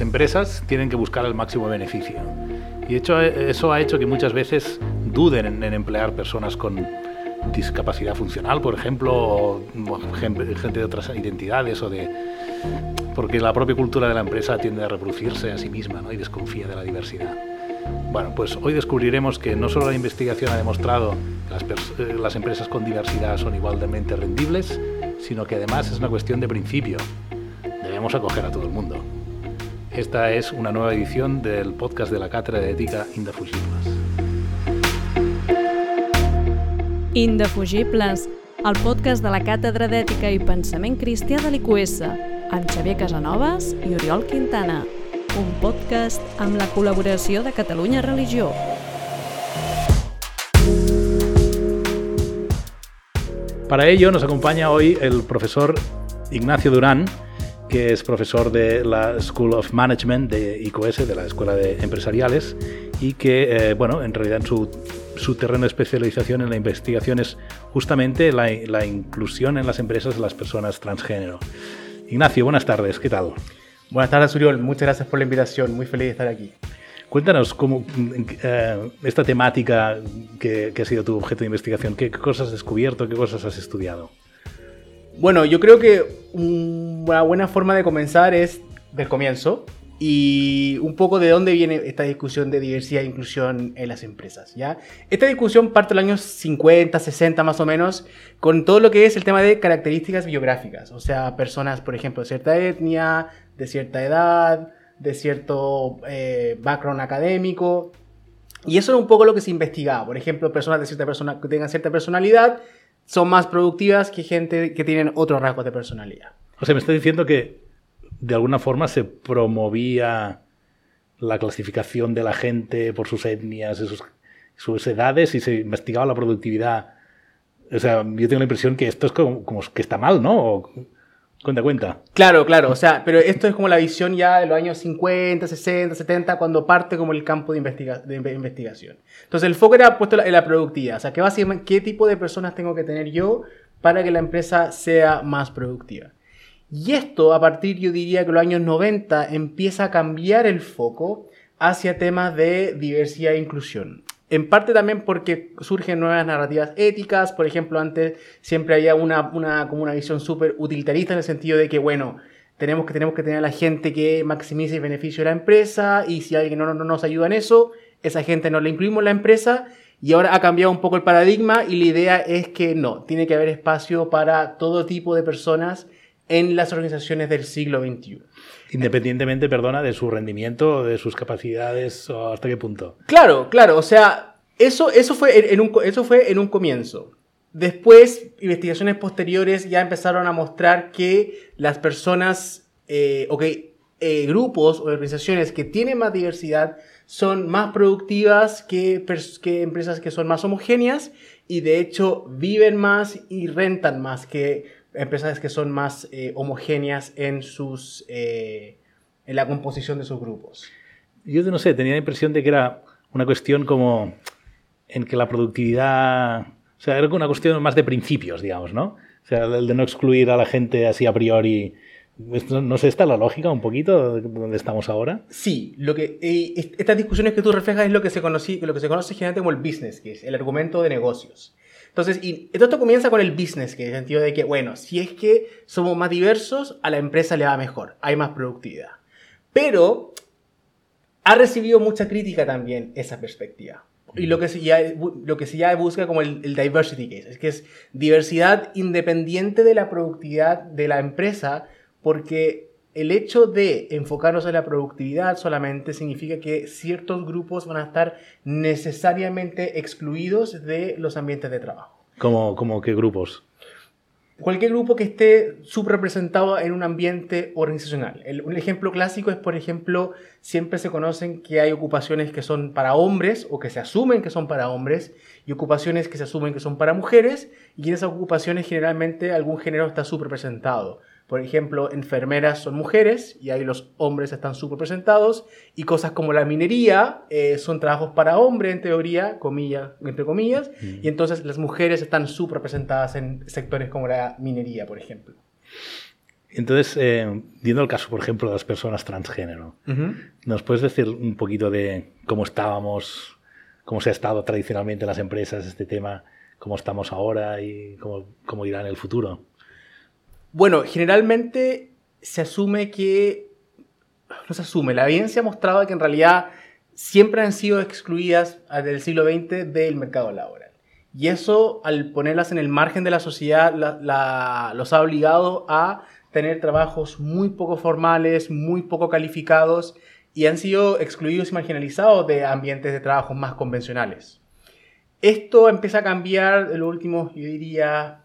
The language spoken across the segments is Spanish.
Empresas tienen que buscar el máximo beneficio. Y hecho, eso ha hecho que muchas veces duden en, en emplear personas con discapacidad funcional, por ejemplo, o gente de otras identidades o de porque la propia cultura de la empresa tiende a reproducirse a sí misma ¿no? y desconfía de la diversidad. Bueno, pues hoy descubriremos que no solo la investigación ha demostrado que las, eh, las empresas con diversidad son igualmente rendibles, sino que además es una cuestión de principio. Debemos acoger a todo el mundo. Esta es una nueva edición del podcast de la Cátedra de Ética Indefugibles. Indefugibles, el podcast de la Càtedra d'Ètica i Pensament Cristià de l'IQS, amb Xavier Casanovas i Oriol Quintana. Un podcast amb la col·laboració de Catalunya Religió. Para ello nos acompaña hoy el profesor Ignacio Durán, que es profesor de la School of Management de IQS, de la Escuela de Empresariales, y que, eh, bueno, en realidad en su, su, terreno de especialización en la investigación es justamente la, la, inclusión en las empresas de las personas transgénero. Ignacio, buenas tardes, ¿qué tal? Buenas tardes, Uriol, muchas gracias por la invitación, muy feliz de estar aquí. Cuéntanos cómo eh, esta temática que, que ha sido tu objeto de investigación, qué cosas has descubierto, qué cosas has estudiado. Bueno, yo creo que una buena forma de comenzar es del comienzo y un poco de dónde viene esta discusión de diversidad e inclusión en las empresas, ¿ya? Esta discusión parte de los años 50, 60 más o menos, con todo lo que es el tema de características biográficas, o sea, personas, por ejemplo, de cierta etnia, de cierta edad, de cierto eh, background académico, y eso era un poco lo que se investigaba, por ejemplo, personas de cierta persona que tengan cierta personalidad son más productivas que gente que tienen otros rasgos de personalidad. O sea, me está diciendo que de alguna forma se promovía la clasificación de la gente por sus etnias, sus, edades y se investigaba la productividad. O sea, yo tengo la impresión que esto es como, que está mal, ¿no? Cuenta, cuenta. Claro, claro, o sea, pero esto es como la visión ya de los años 50, 60, 70, cuando parte como el campo de, investiga de investigación. Entonces el foco era puesto en la productividad, o sea, ¿qué, básicamente, qué tipo de personas tengo que tener yo para que la empresa sea más productiva. Y esto, a partir, yo diría que los años 90, empieza a cambiar el foco hacia temas de diversidad e inclusión. En parte también porque surgen nuevas narrativas éticas, por ejemplo, antes siempre había una, una, como una visión súper utilitarista en el sentido de que, bueno, tenemos que, tenemos que tener a la gente que maximice el beneficio de la empresa y si alguien no, no, nos ayuda en eso, esa gente no la incluimos en la empresa. Y ahora ha cambiado un poco el paradigma y la idea es que no, tiene que haber espacio para todo tipo de personas en las organizaciones del siglo XXI. Independientemente, perdona, de su rendimiento, de sus capacidades, o hasta qué punto. Claro, claro, o sea, eso, eso, fue en un, eso fue en un comienzo. Después, investigaciones posteriores ya empezaron a mostrar que las personas, eh, o que eh, grupos o organizaciones que tienen más diversidad son más productivas que, que empresas que son más homogéneas y de hecho viven más y rentan más que empresas que son más eh, homogéneas en, sus, eh, en la composición de sus grupos. Yo no sé, tenía la impresión de que era una cuestión como en que la productividad, o sea, era una cuestión más de principios, digamos, ¿no? O sea, el de no excluir a la gente así a priori. ¿No sé, está la lógica un poquito de donde estamos ahora? Sí, lo que, eh, estas discusiones que tú reflejas es lo que, se conocí, lo que se conoce generalmente como el business case, el argumento de negocios. Entonces, y esto comienza con el business, que en el sentido de que, bueno, si es que somos más diversos, a la empresa le va mejor, hay más productividad. Pero ha recibido mucha crítica también esa perspectiva. Y lo que se ya, lo que se ya busca como el, el, diversity case, es que es diversidad independiente de la productividad de la empresa, porque el hecho de enfocarnos en la productividad solamente significa que ciertos grupos van a estar necesariamente excluidos de los ambientes de trabajo. ¿Cómo, cómo qué grupos? Cualquier grupo que esté subrepresentado en un ambiente organizacional. El, un ejemplo clásico es, por ejemplo, siempre se conocen que hay ocupaciones que son para hombres o que se asumen que son para hombres y ocupaciones que se asumen que son para mujeres y en esas ocupaciones generalmente algún género está subrepresentado. Por ejemplo, enfermeras son mujeres y ahí los hombres están subrepresentados. Y cosas como la minería eh, son trabajos para hombres, en teoría, comillas, entre comillas. Mm. Y entonces las mujeres están subrepresentadas en sectores como la minería, por ejemplo. Entonces, eh, viendo el caso, por ejemplo, de las personas transgénero, ¿nos puedes decir un poquito de cómo estábamos, cómo se ha estado tradicionalmente en las empresas este tema, cómo estamos ahora y cómo, cómo irá en el futuro? Bueno, generalmente se asume que, no se asume, la evidencia ha mostrado que en realidad siempre han sido excluidas desde el siglo XX del mercado laboral. Y eso, al ponerlas en el margen de la sociedad, los ha obligado a tener trabajos muy poco formales, muy poco calificados y han sido excluidos y marginalizados de ambientes de trabajo más convencionales. Esto empieza a cambiar en los últimos, yo diría,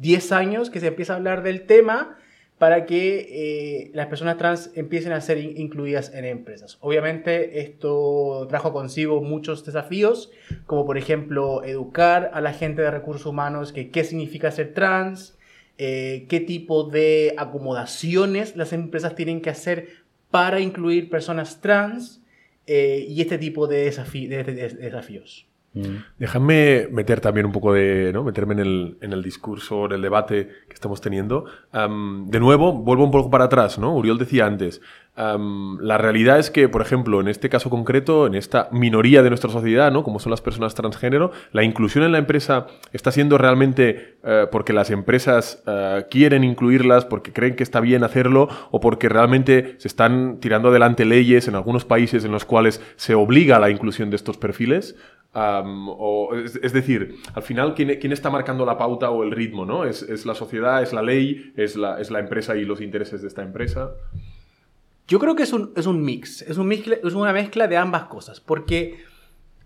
10 años que se empieza a hablar del tema para que eh, las personas trans empiecen a ser incluidas en empresas. Obviamente esto trajo consigo muchos desafíos, como por ejemplo educar a la gente de recursos humanos que qué significa ser trans, eh, qué tipo de acomodaciones las empresas tienen que hacer para incluir personas trans eh, y este tipo de desafíos. Mm. Meter también un poco de, ¿no? meterme en el, en el discurso, en el debate que estamos teniendo. de nuevo, vuelvo un poco para atrás, ¿no? Uriol decía antes, la realidad es que, por ejemplo, en este caso concreto, en esta minoría de nuestra sociedad, ¿no? Como son las personas transgénero, la inclusión en la empresa está siendo realmente eh, porque las empresas eh, quieren incluirlas, porque creen que está bien hacerlo, o porque realmente se están tirando adelante leyes en algunos países en los cuales se obliga a la inclusión de estos perfiles o, es, decir, al final, ¿quién, ¿quién, está marcando la pauta o el ritmo? ¿no? ¿Es, ¿Es, la sociedad, es la ley, es la, es la, empresa y los intereses de esta empresa? Yo creo que es un, es un mix, es, un es una mezcla de ambas cosas, porque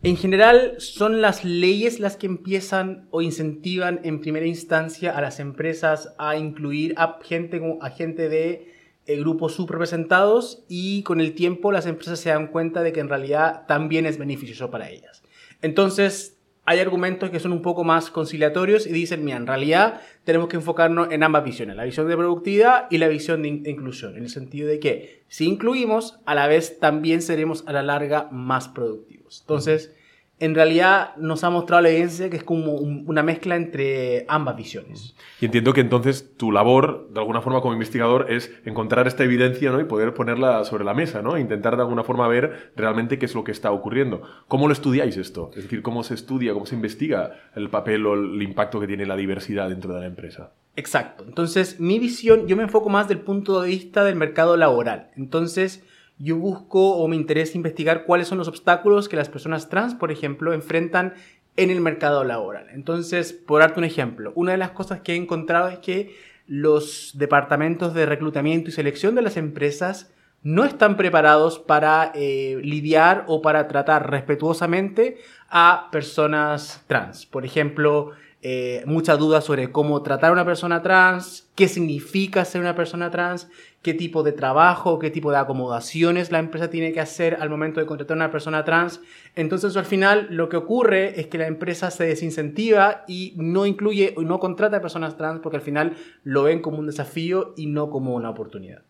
en general son las leyes las que empiezan o incentivan en primera instancia a las empresas a incluir a gente, a gente de eh, grupos subrepresentados y con el tiempo las empresas se dan cuenta de que en realidad también es beneficioso para ellas. Entonces, hay argumentos que son un poco más conciliatorios y dicen, mira, en realidad tenemos que enfocarnos en ambas visiones, la visión de productividad y la visión de, inclusión, en el sentido de que si incluimos, a la vez también seremos a la larga más productivos. Entonces, en realidad nos ha mostrado la evidencia que es como una mezcla entre ambas visiones. Y entiendo que entonces tu labor, de alguna forma como investigador, es encontrar esta evidencia ¿no? y poder ponerla sobre la mesa, ¿no? E intentar de alguna forma ver realmente qué es lo que está ocurriendo. ¿Cómo lo estudiáis esto? Es decir, ¿cómo se estudia, cómo se investiga el papel o el impacto que tiene la diversidad dentro de la empresa? Exacto. Entonces, mi visión, yo me enfoco más del punto de vista del mercado laboral. Entonces, yo busco o me interesa investigar cuáles son los obstáculos que las personas trans, por ejemplo, enfrentan en el mercado laboral. Entonces, por darte un ejemplo, una de las cosas que he encontrado es que los departamentos de reclutamiento y selección de las empresas no están preparados para eh, lidiar o para tratar respetuosamente a personas trans. Por ejemplo, eh, muchas dudas sobre cómo tratar a una persona trans, qué significa ser una persona trans, qué tipo de trabajo, qué tipo de acomodaciones la empresa tiene que hacer al momento de contratar a una persona trans. Entonces al final lo que ocurre es que la empresa se desincentiva y no incluye o no contrata a personas trans porque al final lo ven como un desafío y no como una oportunidad.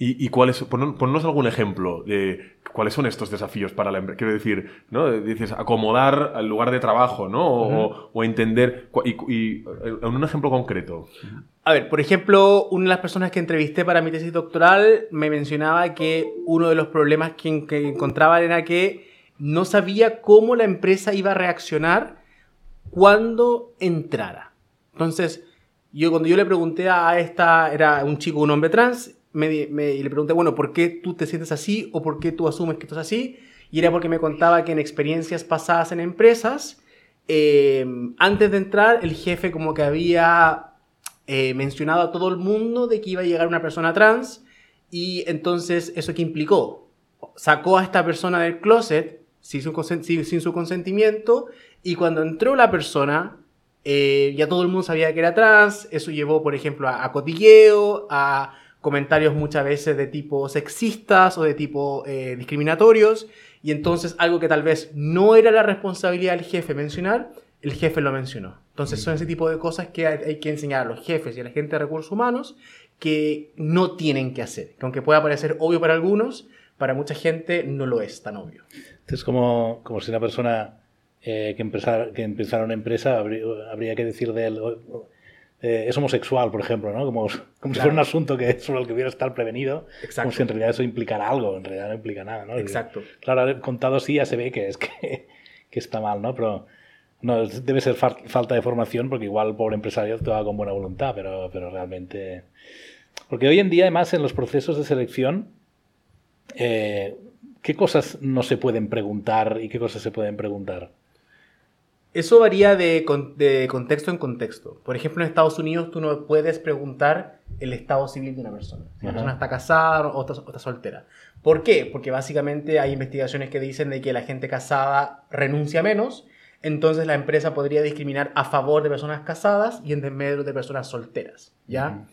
¿Y, y cuáles, ponnos algún ejemplo de cuáles son estos desafíos para la empresa? Quiero decir, ¿no? Dices, acomodar al lugar de trabajo, ¿no? O, entender. Y, en un ejemplo concreto. A ver, por ejemplo, una de las personas que entrevisté para mi tesis doctoral me mencionaba que uno de los problemas que, que encontraban era que no sabía cómo la empresa iba a reaccionar cuando entrara. Entonces, yo cuando yo le pregunté a esta, era un chico, un hombre trans, me, y le pregunté, bueno, ¿por qué tú te sientes así o por qué tú asumes que esto es así? Y era porque me contaba que en experiencias pasadas en empresas, em, antes de entrar, el jefe como que había eh, mencionado a todo el mundo de que iba a llegar una persona trans y entonces eso que implicó, sacó a esta persona del closet sin su, sin su consentimiento y cuando entró la persona, eh, ya todo el mundo sabía que era trans, eso llevó, por ejemplo, a, a cotilleo, a comentarios muchas veces de tipo sexistas o de tipo eh, discriminatorios, y entonces algo que tal vez no era la responsabilidad del jefe mencionar, el jefe lo mencionó. Entonces son ese tipo de cosas que hay, que enseñar a los jefes y a la gente de recursos humanos que no tienen que hacer, que aunque pueda parecer obvio para algunos, para mucha gente no lo es tan obvio. Es como, como si una persona eh, que, empezara, que empezara una empresa habría, habría que decir de él eh, es homosexual, por ejemplo, ¿no? Como, como si fuera un asunto que, sobre el que hubiera estar prevenido, Exacto. como si en realidad eso implicara algo, en realidad no implica nada, ¿no? Exacto. Claro, contado así ya se ve que es que, que está mal, ¿no? Pero no, debe ser fal- falta de formación porque igual el pobre empresario va con buena voluntad, pero, pero realmente... Porque hoy en día, además, en los procesos de selección, eh, ¿qué cosas no se pueden preguntar y qué cosas se pueden preguntar? Eso varía de, con- de contexto en contexto. Por ejemplo, en Estados Unidos tú no puedes preguntar el estado civil de una persona. Si la persona está casada o está, o está soltera. ¿Por qué? Porque básicamente hay investigaciones que dicen de que la gente casada renuncia menos, entonces la empresa podría discriminar a favor de personas casadas y en desmedro de personas solteras. ¿Ya?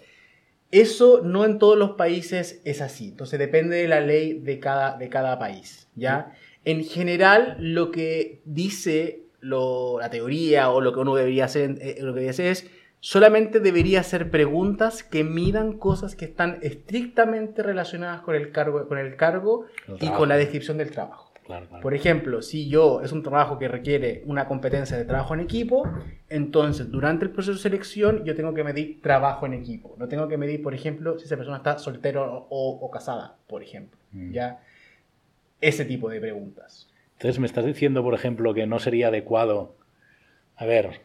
Eso no en todos los países es así. Entonces depende de la ley de cada, de cada país. ¿ya? En general, lo que dice lo- la teoría o lo que uno debería hacer, eh, lo que debería hacer es solamente debería hacer preguntas que midan cosas que están estrictamente relacionadas con el cargo, con el cargo El y con la descripción del trabajo. Claro, claro. Por ejemplo, si yo es un trabajo que requiere una competencia de trabajo en equipo, entonces durante el proceso de selección yo tengo que medir trabajo en equipo. No tengo que medir, por ejemplo, si esa persona está soltero o, o casada, por ejemplo. Mm. ¿ya? Ese tipo de preguntas. Entonces me estás diciendo, por ejemplo, que no sería adecuado. A ver.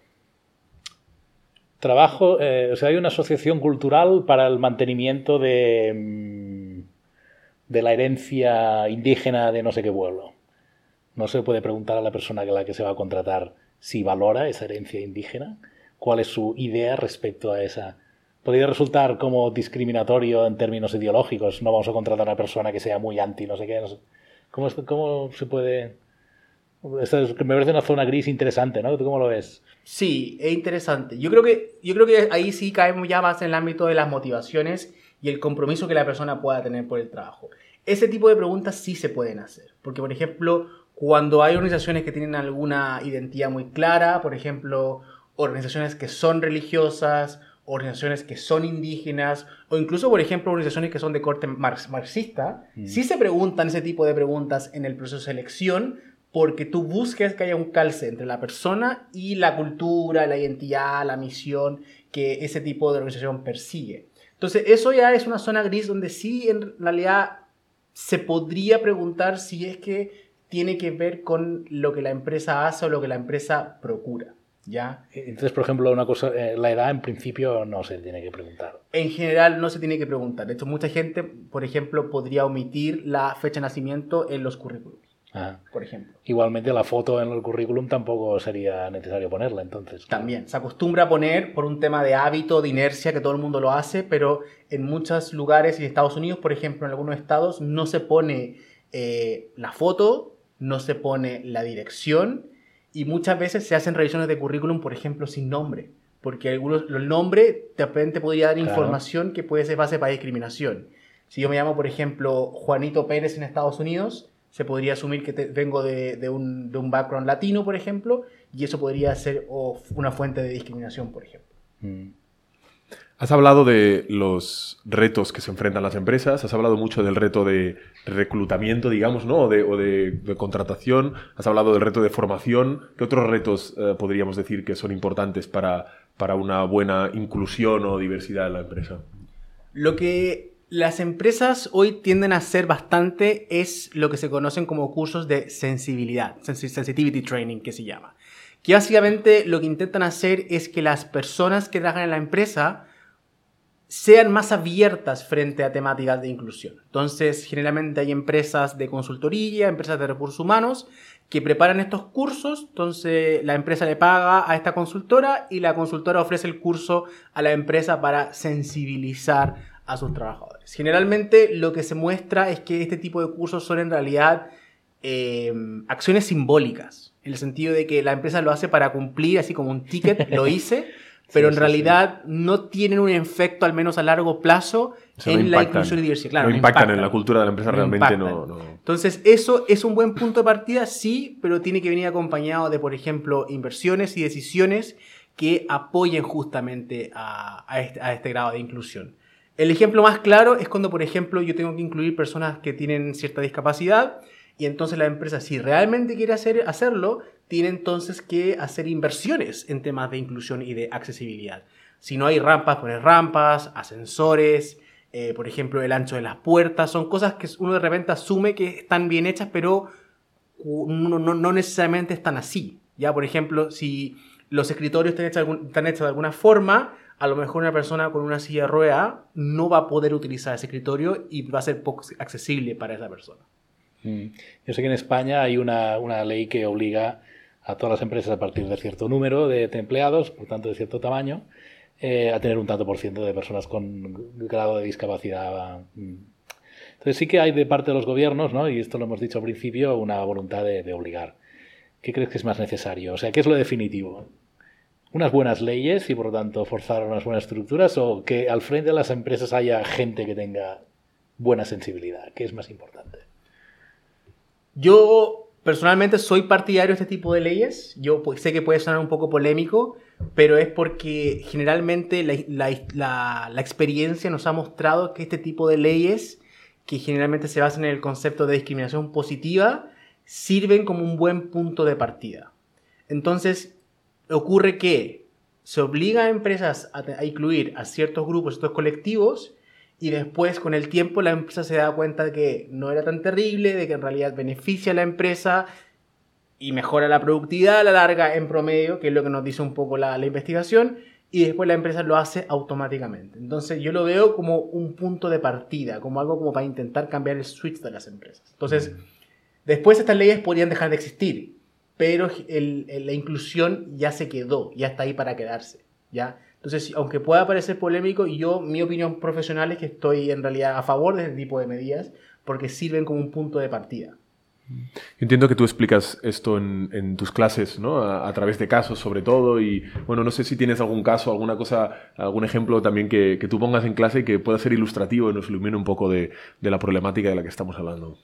Trabajo, eh, o sea, hay una asociación cultural para el mantenimiento de, mm, de la herencia indígena de no sé qué pueblo. No se puede preguntar a la persona que la que se va a contratar si valora esa herencia indígena, cuál es su idea respecto a esa. Podría resultar como discriminatorio en términos ideológicos. No vamos a contratar a una persona que sea muy anti, no sé qué. no sé- ¿Cómo, cómo se puede...? Es- me parece una zona gris interesante, ¿no? ¿Tú cómo lo ves? Sí, es interesante. Yo creo que, yo creo que ahí sí caemos ya más en el ámbito de las motivaciones y el compromiso que la persona pueda tener por el trabajo. Ese tipo de preguntas sí se pueden hacer. Porque, por ejemplo, cuando hay organizaciones que tienen alguna identidad muy clara, por ejemplo, organizaciones que son religiosas, organizaciones que son indígenas, o incluso, por ejemplo, organizaciones que son de corte marx- marxista, Mm. sí se preguntan ese tipo de preguntas en el proceso de selección porque tú busques que haya un calce entre la persona y la cultura, la identidad, la misión que ese tipo de organización persigue. Entonces, eso ya es una zona gris donde sí, en realidad, se podría preguntar si es que tiene que ver con lo que la empresa hace o lo que la empresa procura. ¿Ya? Entonces, por ejemplo, una cosa, eh, la edad en principio no se tiene que preguntar. En general no se tiene que preguntar. De hecho, mucha gente, por ejemplo, podría omitir la fecha de nacimiento en los currículums, Ajá. por ejemplo. Igualmente la foto en el currículum tampoco sería necesario ponerla, entonces. También se acostumbra a poner por un tema de hábito, de inercia, que todo el mundo lo hace, pero en muchos lugares y Estados Unidos, por ejemplo, en algunos estados, no se pone eh, la foto, no se pone la dirección y muchas veces se hacen revisiones de currículum, por ejemplo, sin nombre, porque algunos, el nombre de repente podría dar Claro. información que puede ser base para discriminación. Si yo me llamo, por ejemplo, Juanito Pérez en Estados Unidos, se podría asumir que te- vengo de, de un, de un background latino, por ejemplo, y eso podría ser o, una fuente de discriminación, por ejemplo. Mm. Has hablado de los retos que se enfrentan las empresas, has hablado mucho del reto de reclutamiento, digamos, ¿no? O de, contratación, has hablado del reto de formación. ¿Qué otros retos eh, podríamos decir que son importantes para, para una buena inclusión o diversidad en la empresa? Lo que las empresas hoy tienden a hacer bastante es lo que se conocen como cursos de sensibilidad, sensi- sensitivity training que se llama. Que básicamente lo que intentan hacer es que las personas que trabajan en la empresa sean más abiertas frente a temáticas de inclusión. Entonces, generalmente hay empresas de consultoría, empresas de recursos humanos que preparan estos cursos, entonces la empresa le paga a esta consultora y la consultora ofrece el curso a la empresa para sensibilizar a sus trabajadores. Generalmente lo que se muestra es que este tipo de cursos son en realidad eh, acciones simbólicas, en el sentido de que la empresa lo hace para cumplir, así como un ticket, lo hice, pero en sí, realidad no tienen un efecto, al menos a largo plazo, en la inclusión y diversidad. Claro, no no impactan, en la cultura de la empresa, No realmente no, no- Entonces, eso es un buen punto de partida, sí, pero tiene que venir acompañado de, por ejemplo, inversiones y decisiones que apoyen justamente a, a este, a este grado de inclusión. El ejemplo más claro es cuando, por ejemplo, yo tengo que incluir personas que tienen cierta discapacidad y entonces la empresa, si realmente quiere hacer, hacerlo, tiene entonces que hacer inversiones en temas de inclusión y de accesibilidad. Si no hay rampas, poner rampas, ascensores, eh, por ejemplo, el ancho de las puertas, son cosas que uno de repente asume que están bien hechas, pero no, no, necesariamente están así. Ya, por ejemplo, si los escritorios están hechos, están hechos de alguna forma, a lo mejor una persona con una silla de rueda no va a poder utilizar ese escritorio y va a ser poco accesible para esa persona. Mm. Yo sé que en España hay una, una, ley que obliga a todas las empresas a partir de cierto número de, empleados, por tanto de cierto tamaño, eh, a tener un tanto por ciento de personas con grado de discapacidad. Mm. Entonces sí que hay de parte de los gobiernos, ¿no? y esto lo hemos dicho al principio, una voluntad de, de obligar. ¿Qué crees que es más necesario? O sea, ¿qué es lo definitivo? unas buenas leyes y por lo tanto forzar unas buenas estructuras o que al frente de las empresas haya gente que tenga buena sensibilidad? ¿Qué es más importante? Yo personalmente soy partidario de este tipo de leyes. Yo sé que puede sonar un poco polémico, pero es porque generalmente la, experiencia nos ha mostrado que este tipo de leyes, que generalmente se basan en el concepto de discriminación positiva, sirven como un buen punto de partida. Entonces, ocurre que se obliga a empresas a, incluir a ciertos grupos, estos colectivos, y después con el tiempo la empresa se da cuenta de que no era tan terrible, de que en realidad beneficia a la empresa y mejora la productividad a la larga en promedio, que es lo que nos dice un poco la, la investigación, y después la empresa lo hace automáticamente. Entonces yo lo veo como un punto de partida, como algo como para intentar cambiar el switch de las empresas. Entonces, después estas leyes podrían dejar de existir, pero la inclusión ya se quedó, ya está ahí para quedarse, ¿ya? Entonces, aunque pueda parecer polémico, yo, mi opinión profesional es que estoy en realidad a favor de este tipo de medidas porque sirven como un punto de partida. Entiendo que tú explicas esto en, tus clases, ¿no? A, través de casos sobre todo y, bueno, no sé si tienes algún caso, alguna cosa, algún ejemplo también que, tú pongas en clase que pueda ser ilustrativo y nos ilumine un poco de, de la problemática de la que estamos hablando.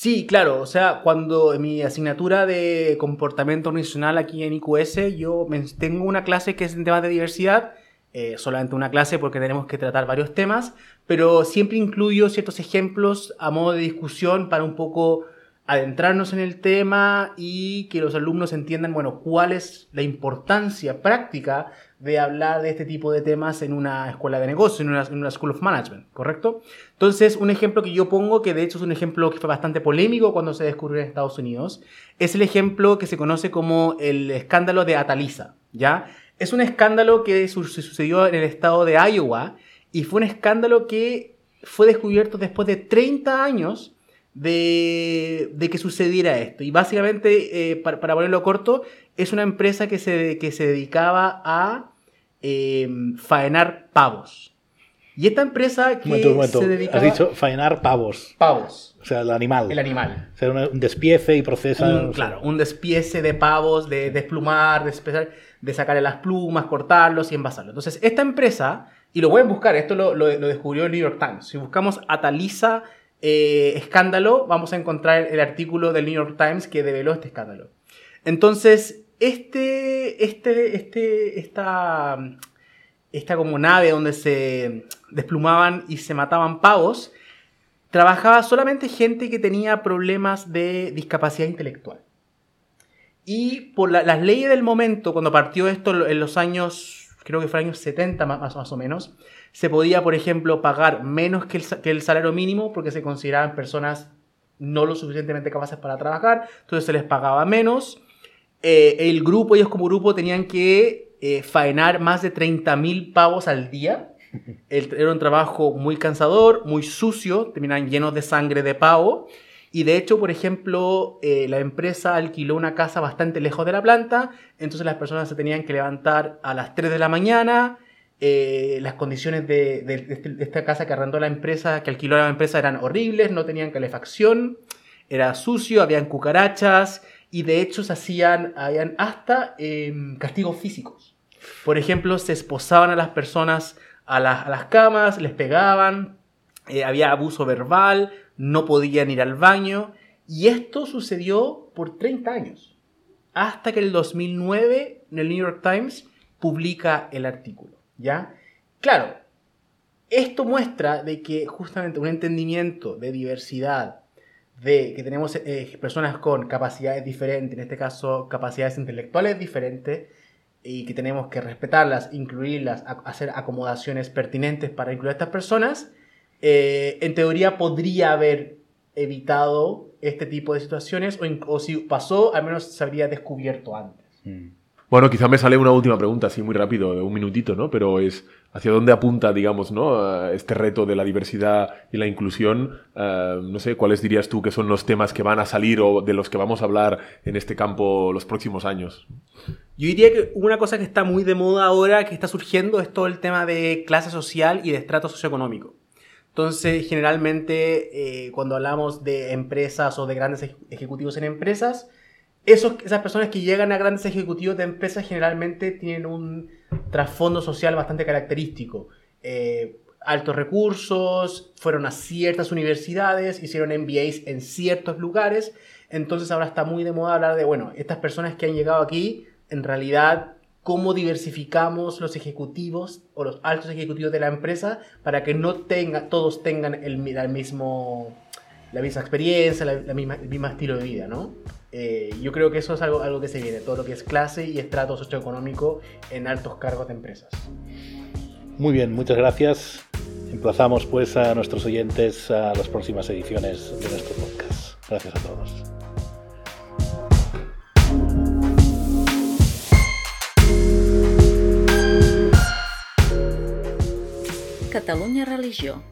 Sí, claro, o sea, cuando en mi asignatura de comportamiento organizacional aquí en IQS, yo tengo una clase que es en temas de diversidad, eh, solamente una clase porque tenemos que tratar varios temas, pero siempre incluyo ciertos ejemplos a modo de discusión para un poco adentrarnos en el tema y que los alumnos entiendan, bueno, cuál es la importancia práctica de hablar de este tipo de temas en una escuela de negocios, en una, en una, School of Management, ¿correcto? Entonces, un ejemplo que yo pongo, que de hecho es un ejemplo que fue bastante polémico cuando se descubrió en Estados Unidos, es el ejemplo que se conoce como el escándalo de Atalisa, ¿ya? Es un escándalo que sucedió en el estado de Iowa y fue un escándalo que fue descubierto después de 30 años de, de que sucediera esto. Y básicamente, eh, para, para, ponerlo corto, es una empresa que se, que se dedicaba a em, faenar pavos. Y esta empresa que se dedicaba... Has dicho faenar pavos. Pavos. O sea, el animal. El animal. O sea, un despiece y procesa... claro, un despiece de pavos, de desplumar, de, de sacarle las plumas, cortarlos y envasarlos. Entonces, esta empresa, y lo pueden buscar, esto lo, lo, lo descubrió el New York Times. Si buscamos Ataliza eh, escándalo, vamos a encontrar el artículo del New York Times que develó este escándalo. Entonces, este, este, este, esta, esta como nave donde se desplumaban y se mataban pavos, trabajaba solamente gente que tenía problemas de discapacidad intelectual. Y por las leyes del momento, cuando partió esto en los años, creo que fue años 70 más, más o menos, se podía, por ejemplo, pagar menos que el, salario mínimo porque se consideraban personas no lo suficientemente capaces para trabajar, entonces se les pagaba menos. Eh, el grupo, ellos como grupo, tenían que eh, faenar más de 30.000 pavos al día. era un trabajo muy cansador, muy sucio, terminaban llenos de sangre de pavo. Y de hecho, por ejemplo, eh, la empresa alquiló una casa bastante lejos de la planta, entonces las personas se tenían que levantar a las 3 de la mañana, eh, las condiciones de, este, de, esta casa que arrendó la empresa, que alquiló la empresa, eran horribles, no tenían calefacción, era sucio, habían cucarachas y de hecho se hacían, hasta em, castigos físicos. Por ejemplo, se esposaban a las personas a, las camas, les pegaban, eh, había abuso verbal, no podían ir al baño y esto sucedió por 30 años, hasta que el 2009 en el New York Times publica el artículo. ¿Ya? Claro, esto muestra de que justamente un entendimiento de diversidad, de que tenemos eh, personas con capacidades diferentes, en este caso capacidades intelectuales diferentes, y que tenemos que respetarlas, incluirlas, hacer acomodaciones pertinentes para incluir a estas personas, eh, en teoría podría haber evitado este tipo de situaciones o, si pasó, al menos se habría descubierto antes. Mm. Bueno, quizá me sale una última pregunta, así muy rápido, de un minutito, ¿no? Pero es hacia dónde apunta, digamos, ¿no? Este reto de la diversidad y la inclusión. Eh, no sé, ¿cuáles dirías tú que son los temas que van a salir o de los que vamos a hablar en este campo los próximos años? Yo diría que una cosa que está muy de moda ahora, que está surgiendo, es todo el tema de clase social y de estrato socioeconómico. Entonces, generalmente, eh, cuando hablamos de empresas o de grandes ejecutivos en empresas, esos, esas personas que llegan a grandes ejecutivos de empresas generalmente tienen un trasfondo social bastante característico. Eh, altos recursos, fueron a ciertas universidades, hicieron MBAs en ciertos lugares, entonces ahora está muy de moda hablar de, bueno, estas personas que han llegado aquí, en realidad, cómo diversificamos los ejecutivos o los altos ejecutivos de la empresa para que no tenga, todos tengan el, mismo, la misma experiencia, la, misma, el mismo estilo de vida, ¿no? Eh, yo creo que eso es algo, algo que se viene, todo lo que es clase y estrato socioeconómico en altos cargos de empresas. Muy bien, muchas gracias. Emplazamos pues a nuestros oyentes a las próximas ediciones de nuestro podcast. Gracias a todos. Religió